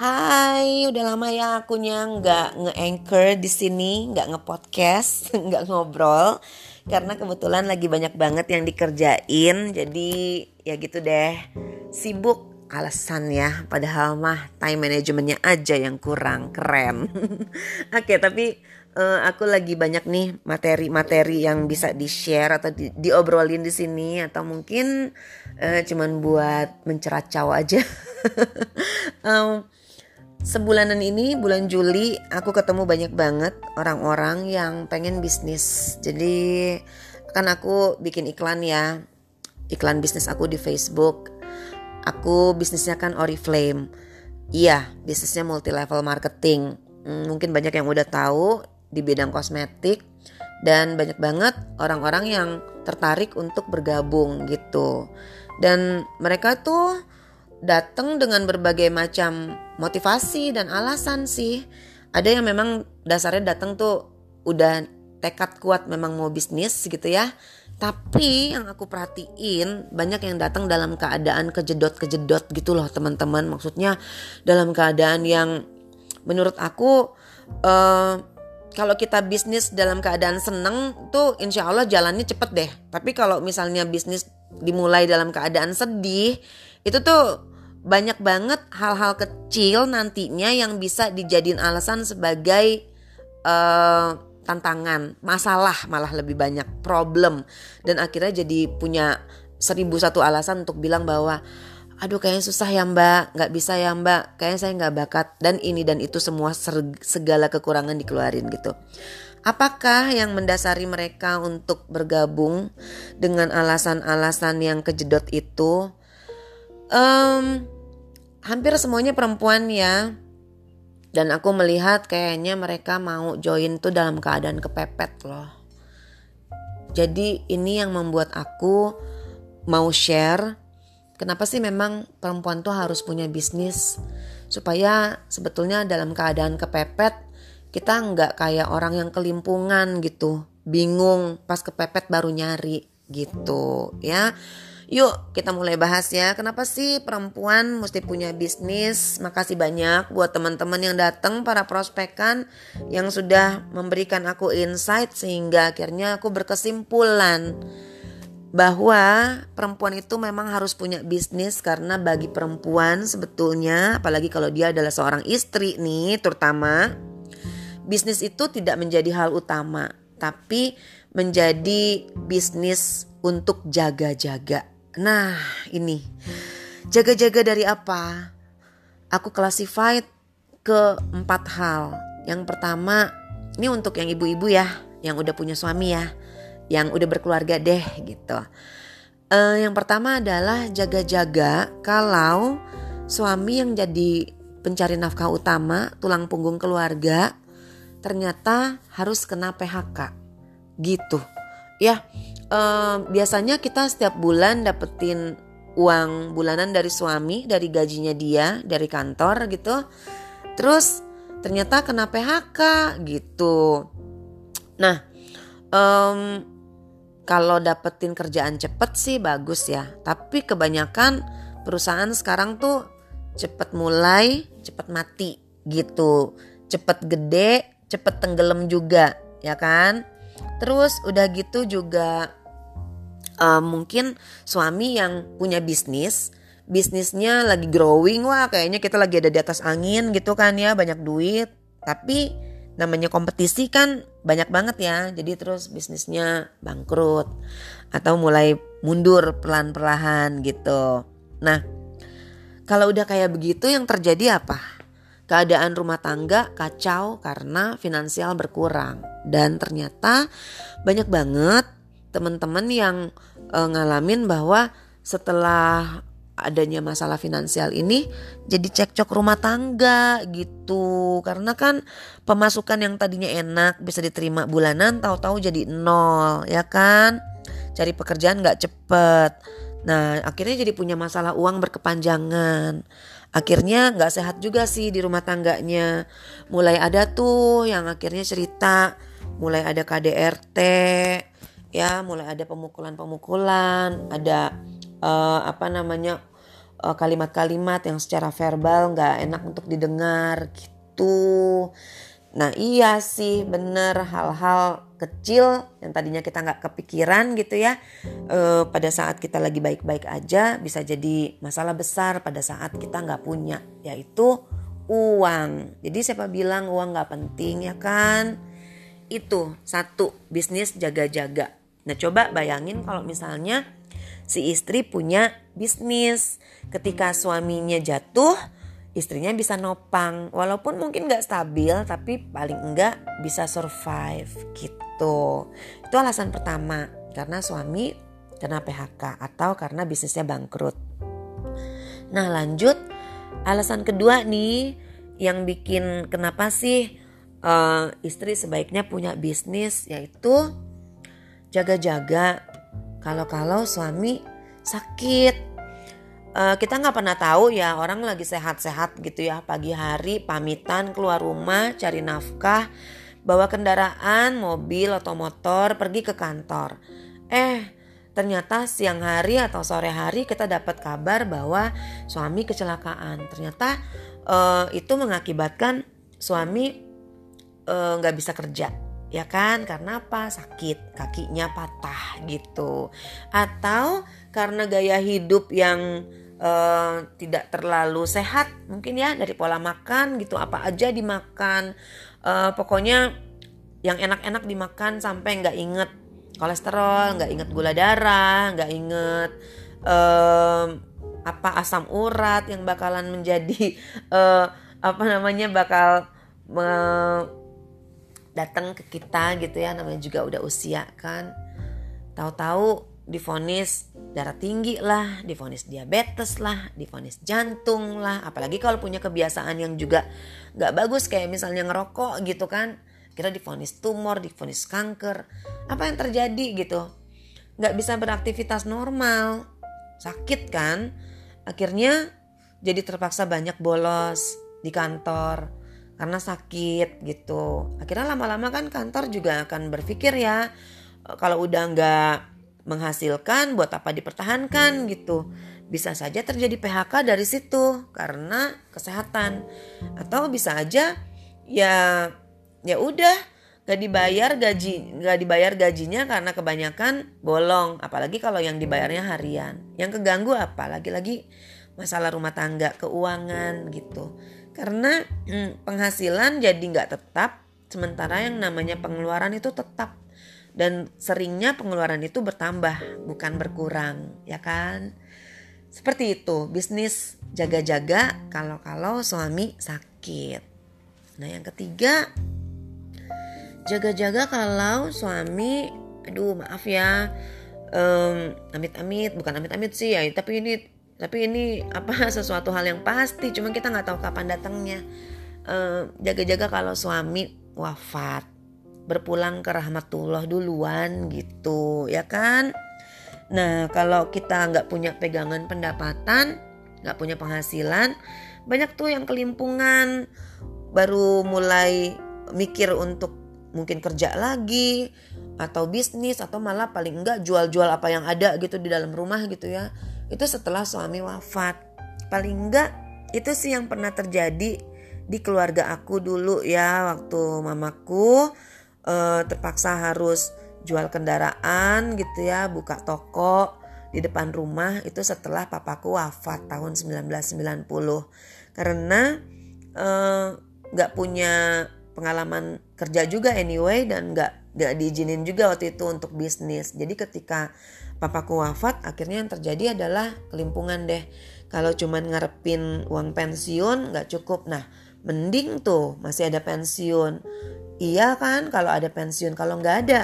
Hai, udah lama ya akunya nggak nge-anchor di sini, nggak nge-podcast, nggak ngobrol karena kebetulan lagi banyak banget yang dikerjain. Jadi ya gitu deh. Sibuk alasan ya, padahal mah time managementnya aja yang kurang keren. Oke, tapi uh, aku lagi banyak nih materi-materi yang bisa di-share atau di diobrolin di sini atau mungkin uh, cuman buat menceracau aja. um, Sebulanan ini bulan Juli aku ketemu banyak banget orang-orang yang pengen bisnis. Jadi kan aku bikin iklan ya. Iklan bisnis aku di Facebook. Aku bisnisnya kan Oriflame. Iya, bisnisnya multi level marketing. Hmm, mungkin banyak yang udah tahu di bidang kosmetik dan banyak banget orang-orang yang tertarik untuk bergabung gitu. Dan mereka tuh datang dengan berbagai macam motivasi dan alasan sih. Ada yang memang dasarnya datang tuh udah tekad kuat memang mau bisnis gitu ya. Tapi yang aku perhatiin banyak yang datang dalam keadaan kejedot-kejedot gitu loh teman-teman. Maksudnya dalam keadaan yang menurut aku uh, kalau kita bisnis dalam keadaan seneng tuh insya Allah jalannya cepet deh. Tapi kalau misalnya bisnis dimulai dalam keadaan sedih itu tuh banyak banget hal-hal kecil nantinya yang bisa dijadiin alasan sebagai uh, tantangan, masalah malah lebih banyak problem dan akhirnya jadi punya seribu satu alasan untuk bilang bahwa aduh kayaknya susah ya mbak, nggak bisa ya mbak, kayaknya saya nggak bakat dan ini dan itu semua segala kekurangan dikeluarin gitu. Apakah yang mendasari mereka untuk bergabung dengan alasan-alasan yang kejedot itu? Um, hampir semuanya perempuan ya. Dan aku melihat kayaknya mereka mau join tuh dalam keadaan kepepet loh. Jadi ini yang membuat aku mau share kenapa sih memang perempuan tuh harus punya bisnis? Supaya sebetulnya dalam keadaan kepepet kita nggak kayak orang yang kelimpungan gitu. Bingung pas kepepet baru nyari gitu ya Yuk kita mulai bahas ya. Kenapa sih perempuan mesti punya bisnis? Makasih banyak buat teman-teman yang datang para prospekan yang sudah memberikan aku insight sehingga akhirnya aku berkesimpulan bahwa perempuan itu memang harus punya bisnis karena bagi perempuan sebetulnya apalagi kalau dia adalah seorang istri nih terutama bisnis itu tidak menjadi hal utama tapi menjadi bisnis untuk jaga-jaga Nah, ini jaga-jaga dari apa? Aku classified ke empat hal. Yang pertama, ini untuk yang ibu-ibu ya, yang udah punya suami ya, yang udah berkeluarga deh gitu. Uh, yang pertama adalah jaga-jaga kalau suami yang jadi pencari nafkah utama, tulang punggung keluarga, ternyata harus kena PHK gitu. Ya, uh, biasanya kita setiap bulan dapetin uang bulanan dari suami, dari gajinya dia, dari kantor gitu. Terus ternyata kena PHK gitu. Nah, um, kalau dapetin kerjaan cepet sih bagus ya. Tapi kebanyakan perusahaan sekarang tuh cepet mulai, cepet mati gitu. Cepet gede, cepet tenggelam juga, ya kan? Terus udah gitu juga uh, mungkin suami yang punya bisnis bisnisnya lagi growing wah kayaknya kita lagi ada di atas angin gitu kan ya banyak duit. Tapi namanya kompetisi kan banyak banget ya jadi terus bisnisnya bangkrut atau mulai mundur pelan-pelan gitu. Nah kalau udah kayak begitu yang terjadi apa? Keadaan rumah tangga kacau karena finansial berkurang. Dan ternyata banyak banget teman-teman yang uh, ngalamin bahwa setelah adanya masalah finansial ini jadi cekcok rumah tangga gitu. Karena kan pemasukan yang tadinya enak bisa diterima bulanan tahu-tahu jadi nol ya kan? Cari pekerjaan nggak cepet. Nah akhirnya jadi punya masalah uang berkepanjangan. Akhirnya nggak sehat juga sih di rumah tangganya. Mulai ada tuh yang akhirnya cerita mulai ada KDRT ya mulai ada pemukulan-pemukulan ada uh, apa namanya uh, kalimat-kalimat yang secara verbal nggak enak untuk didengar gitu. Nah iya sih bener hal-hal kecil yang tadinya kita nggak kepikiran gitu ya uh, pada saat kita lagi baik-baik aja bisa jadi masalah besar pada saat kita nggak punya yaitu uang. Jadi siapa bilang uang nggak penting ya kan? Itu satu bisnis jaga-jaga nah coba bayangin kalau misalnya si istri punya bisnis ketika suaminya jatuh istrinya bisa nopang walaupun mungkin nggak stabil tapi paling enggak bisa survive gitu. Itu alasan pertama karena suami kena PHK atau karena bisnisnya bangkrut. Nah lanjut alasan kedua nih yang bikin kenapa sih uh, istri sebaiknya punya bisnis yaitu jaga-jaga kalau-kalau suami sakit. Uh, kita nggak pernah tahu ya orang lagi sehat-sehat gitu ya pagi hari pamitan keluar rumah cari nafkah bawa kendaraan, mobil atau motor pergi ke kantor. Eh, ternyata siang hari atau sore hari kita dapat kabar bahwa suami kecelakaan. Ternyata uh, itu mengakibatkan suami eh, nggak uh, bisa kerja ya kan? Karena apa? Sakit kakinya patah gitu. Atau karena gaya hidup yang uh, tidak terlalu sehat mungkin ya dari pola makan gitu apa aja dimakan. Uh, pokoknya yang enak-enak dimakan sampai nggak inget kolesterol, nggak inget gula darah, nggak inget um, apa asam urat yang bakalan menjadi uh, apa namanya bakal uh, datang ke kita gitu ya namanya juga udah usia kan. Tahu-tahu difonis darah tinggi lah, difonis diabetes lah, difonis jantung lah, apalagi kalau punya kebiasaan yang juga nggak bagus kayak misalnya ngerokok gitu kan, kita difonis tumor, difonis kanker, apa yang terjadi gitu, nggak bisa beraktivitas normal, sakit kan, akhirnya jadi terpaksa banyak bolos di kantor karena sakit gitu, akhirnya lama-lama kan kantor juga akan berpikir ya kalau udah nggak menghasilkan buat apa dipertahankan? gitu. Bisa saja terjadi PHK dari situ karena kesehatan. Atau bisa aja ya ya udah gak dibayar gaji gak dibayar gajinya karena kebanyakan bolong. Apalagi kalau yang dibayarnya harian. Yang keganggu apa? Lagi-lagi masalah rumah tangga keuangan gitu karena hmm, penghasilan jadi nggak tetap sementara yang namanya pengeluaran itu tetap. Dan seringnya pengeluaran itu bertambah bukan berkurang ya kan? Seperti itu bisnis jaga-jaga kalau-kalau suami sakit. Nah yang ketiga jaga-jaga kalau suami aduh maaf ya um, amit-amit bukan amit-amit sih ya tapi ini tapi ini apa sesuatu hal yang pasti cuma kita nggak tahu kapan datangnya. Um, jaga-jaga kalau suami wafat berpulang ke rahmatullah duluan gitu ya kan? Nah kalau kita nggak punya pegangan pendapatan nggak punya penghasilan banyak tuh yang kelimpungan. Baru mulai mikir untuk mungkin kerja lagi atau bisnis atau malah paling enggak jual-jual apa yang ada gitu di dalam rumah gitu ya. Itu setelah suami wafat. Paling enggak itu sih yang pernah terjadi di keluarga aku dulu ya waktu mamaku uh, terpaksa harus jual kendaraan gitu ya, buka toko di depan rumah itu setelah papaku wafat tahun 1990 karena eh, nggak punya pengalaman kerja juga anyway dan nggak nggak diizinin juga waktu itu untuk bisnis. Jadi ketika papaku wafat akhirnya yang terjadi adalah kelimpungan deh. Kalau cuman ngarepin uang pensiun nggak cukup. Nah mending tuh masih ada pensiun. Iya kan kalau ada pensiun, kalau nggak ada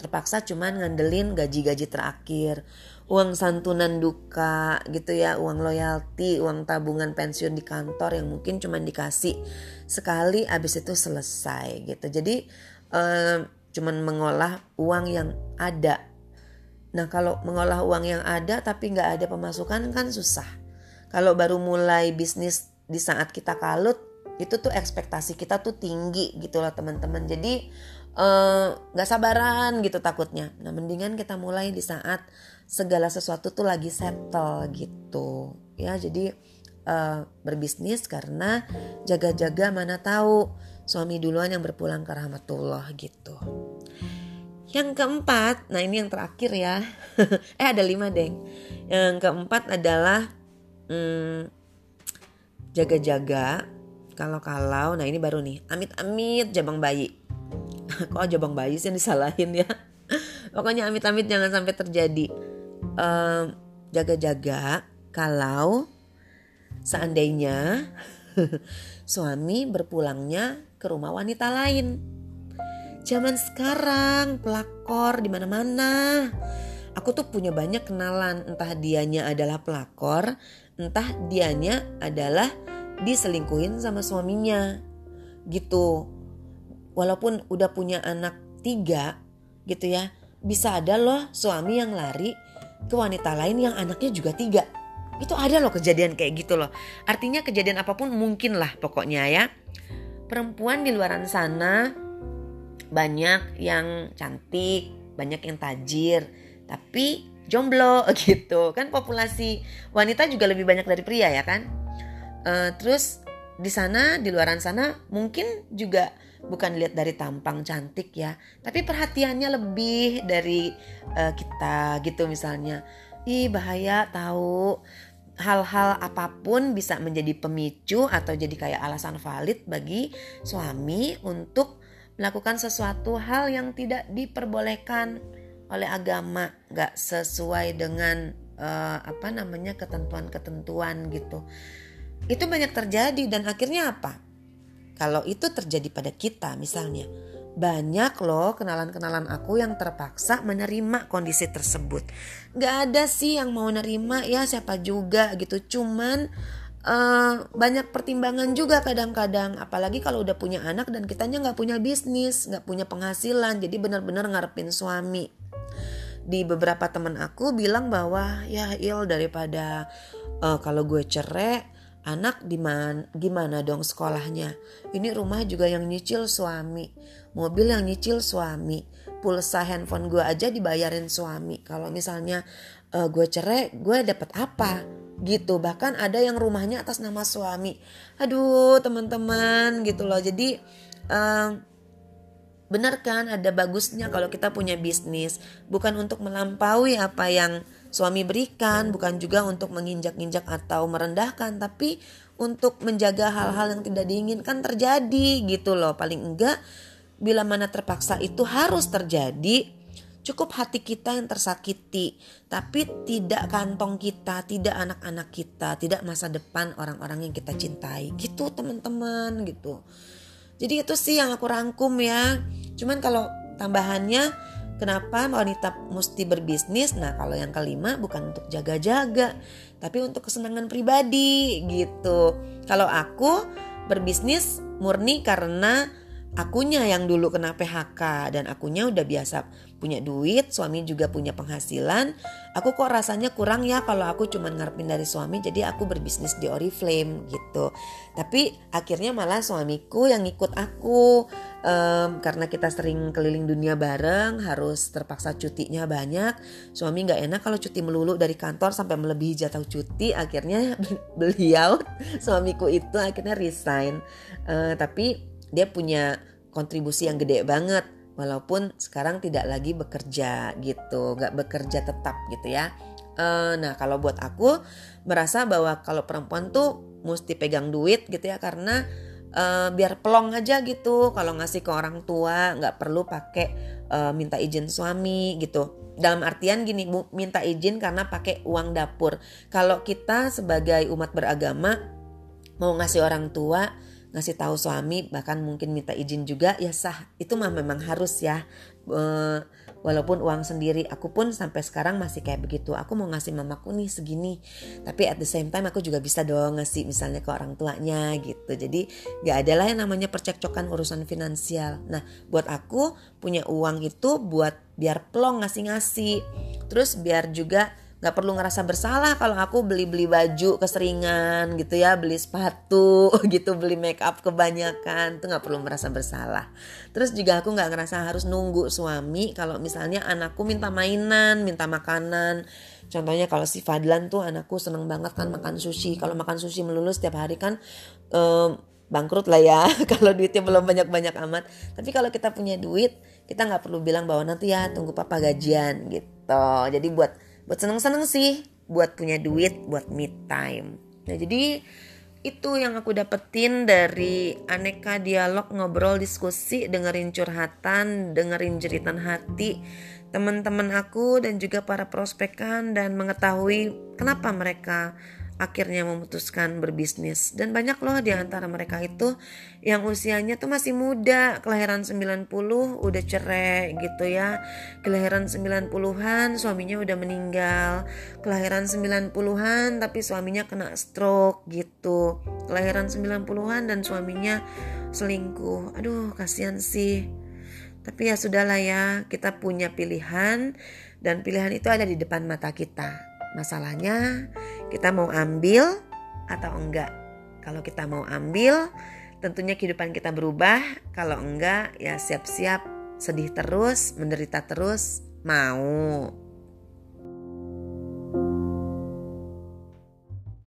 terpaksa cuman ngandelin gaji-gaji terakhir, uang santunan duka gitu ya, uang loyalty, uang tabungan pensiun di kantor yang mungkin cuman dikasih sekali abis itu selesai gitu. Jadi eh, cuman mengolah uang yang ada. Nah kalau mengolah uang yang ada tapi nggak ada pemasukan kan susah. Kalau baru mulai bisnis di saat kita kalut itu tuh ekspektasi kita tuh tinggi gitu loh teman-teman jadi nggak uh, sabaran gitu takutnya. Nah mendingan kita mulai di saat segala sesuatu tuh lagi settle gitu ya. Jadi uh, berbisnis karena jaga-jaga mana tahu suami duluan yang berpulang ke rahmatullah gitu. Yang keempat, nah ini yang terakhir ya. eh ada lima deng. Yang keempat adalah hmm, jaga-jaga. Kalau-kalau, nah ini baru nih. Amit-amit jabang bayi. Kok jabang bayi sih yang disalahin ya? Pokoknya amit-amit jangan sampai terjadi. Um, jaga-jaga kalau seandainya suami berpulangnya ke rumah wanita lain Zaman sekarang pelakor di mana-mana. Aku tuh punya banyak kenalan, entah dianya adalah pelakor, entah dianya adalah diselingkuhin sama suaminya. Gitu. Walaupun udah punya anak tiga gitu ya, bisa ada loh suami yang lari ke wanita lain yang anaknya juga tiga. Itu ada loh kejadian kayak gitu loh. Artinya kejadian apa pun mungkin lah pokoknya ya. Perempuan di luaran sana banyak yang cantik, banyak yang tajir, tapi jomblo gitu kan populasi wanita juga lebih banyak dari pria ya kan. Uh, terus di sana di luaran sana mungkin juga bukan lihat dari tampang cantik ya, tapi perhatiannya lebih dari uh, kita gitu misalnya. Ih bahaya tahu hal-hal apa pun bisa menjadi pemicu atau jadi kayak alasan valid bagi suami untuk melakukan sesuatu hal yang tidak diperbolehkan oleh agama, nggak sesuai dengan uh, apa namanya ketentuan-ketentuan gitu. Itu banyak terjadi dan akhirnya apa? Kalau itu terjadi pada kita misalnya, banyak loh kenalan-kenalan aku yang terpaksa menerima kondisi tersebut. Gak ada sih yang mau nerima ya siapa juga gitu. Cuman uh, banyak pertimbangan juga kadang-kadang apalagi kalau udah punya anak dan kitanya nggak punya bisnis nggak punya penghasilan jadi benar-benar ngarepin suami di beberapa teman aku bilang bahwa ya il daripada uh, kalau gue cerai anak di mana gimana dong sekolahnya? Ini rumah juga yang nyicil suami. Mobil yang nyicil suami. Pulsa handphone gue aja dibayarin suami. Kalau misalnya uh, gue cerai gue dapat apa? Gitu. Bahkan ada yang rumahnya atas nama suami. Aduh teman-teman gitu loh. Jadi uh, benar kan ada bagusnya kalau kita punya bisnis. Bukan untuk melampaui apa yang suami berikan bukan juga untuk menginjak-injak atau merendahkan tapi untuk menjaga hal-hal yang tidak diinginkan terjadi gitu loh paling enggak bila mana terpaksa itu harus terjadi Cukup hati kita yang tersakiti, tapi tidak kantong kita, tidak anak-anak kita, tidak masa depan orang-orang yang kita cintai. Gitu teman-teman gitu. Jadi itu sih yang aku rangkum ya. Cuman kalau tambahannya kenapa wanita mesti berbisnis? Nah, kalau yang kelima bukan untuk jaga-jaga, tapi untuk kesenangan pribadi gitu. Kalau aku berbisnis murni karena akunya yang dulu kena PHK dan akunya udah biasa punya duit, suami juga punya penghasilan. Aku kok rasanya kurang ya kalau aku cuma ngarepin dari suami jadi aku berbisnis di Oriflame gitu. Tapi akhirnya malah suamiku yang ikut aku um, karena kita sering keliling dunia bareng harus terpaksa cutinya banyak. Suami nggak enak kalau cuti melulu dari kantor sampai melebihi jatah cuti. Akhirnya beliau suamiku itu akhirnya resign. Uh, tapi dia punya kontribusi yang gede banget walaupun sekarang tidak lagi bekerja gitu nggak bekerja tetap gitu ya. E, nah kalau buat aku merasa bahwa kalau perempuan tuh mesti pegang duit gitu ya karena e, biar pelong aja gitu. Kalau ngasih ke orang tua nggak perlu pakai e, minta izin suami gitu. Dalam artian gini minta izin karena pakai uang dapur. Kalau kita sebagai umat beragama mau ngasih orang tua ngasih tahu suami bahkan mungkin minta izin juga ya sah. Itu mah memang harus ya. E, walaupun uang sendiri aku pun sampai sekarang masih kayak begitu. Aku mau ngasih mamaku nih segini. Tapi at the same time aku juga bisa dong ngasih misalnya ke orang tuanya gitu. Jadi gak ada lah yang namanya percekcokan urusan finansial. Nah buat aku punya uang itu buat biar plong ngasih-ngasih. Terus biar juga nggak perlu ngerasa bersalah kalau aku beli-beli baju keseringan gitu ya beli sepatu gitu beli make up kebanyakan tuh nggak perlu merasa bersalah. Terus juga aku nggak ngerasa harus nunggu suami kalau misalnya anakku minta mainan minta makanan. Contohnya kalau si Fadlan tuh anakku seneng banget kan makan sushi. Kalau makan sushi melulu setiap hari kan um, bangkrut lah ya kalau duitnya belum banyak-banyak amat. Tapi kalau kita punya duit kita nggak perlu bilang bahwa nanti ya tunggu papa gajian gitu. Jadi buat buat seneng-seneng sih buat punya duit buat me time. Nah jadi itu yang aku dapetin dari aneka dialog ngobrol diskusi dengerin curhatan dengerin jeritan hati teman-teman aku dan juga para prospekan dan mengetahui kenapa mereka akhirnya memutuskan berbisnis. Dan banyak loh di antara mereka itu yang usianya tuh masih muda kelahiran 90 udah cerai gitu ya. Kelahiran 90-an suaminya udah meninggal. Kelahiran 90-an tapi suaminya kena stroke gitu. Kelahiran 90-an dan suaminya selingkuh. Aduh kasihan sih. Tapi ya sudahlah ya kita punya pilihan dan pilihan itu ada di depan mata kita Masalahnya kita mau ambil atau enggak. Kalau kita mau ambil, tentunya kehidupan kita berubah. Kalau enggak, ya siap-siap sedih terus, menderita terus, mau.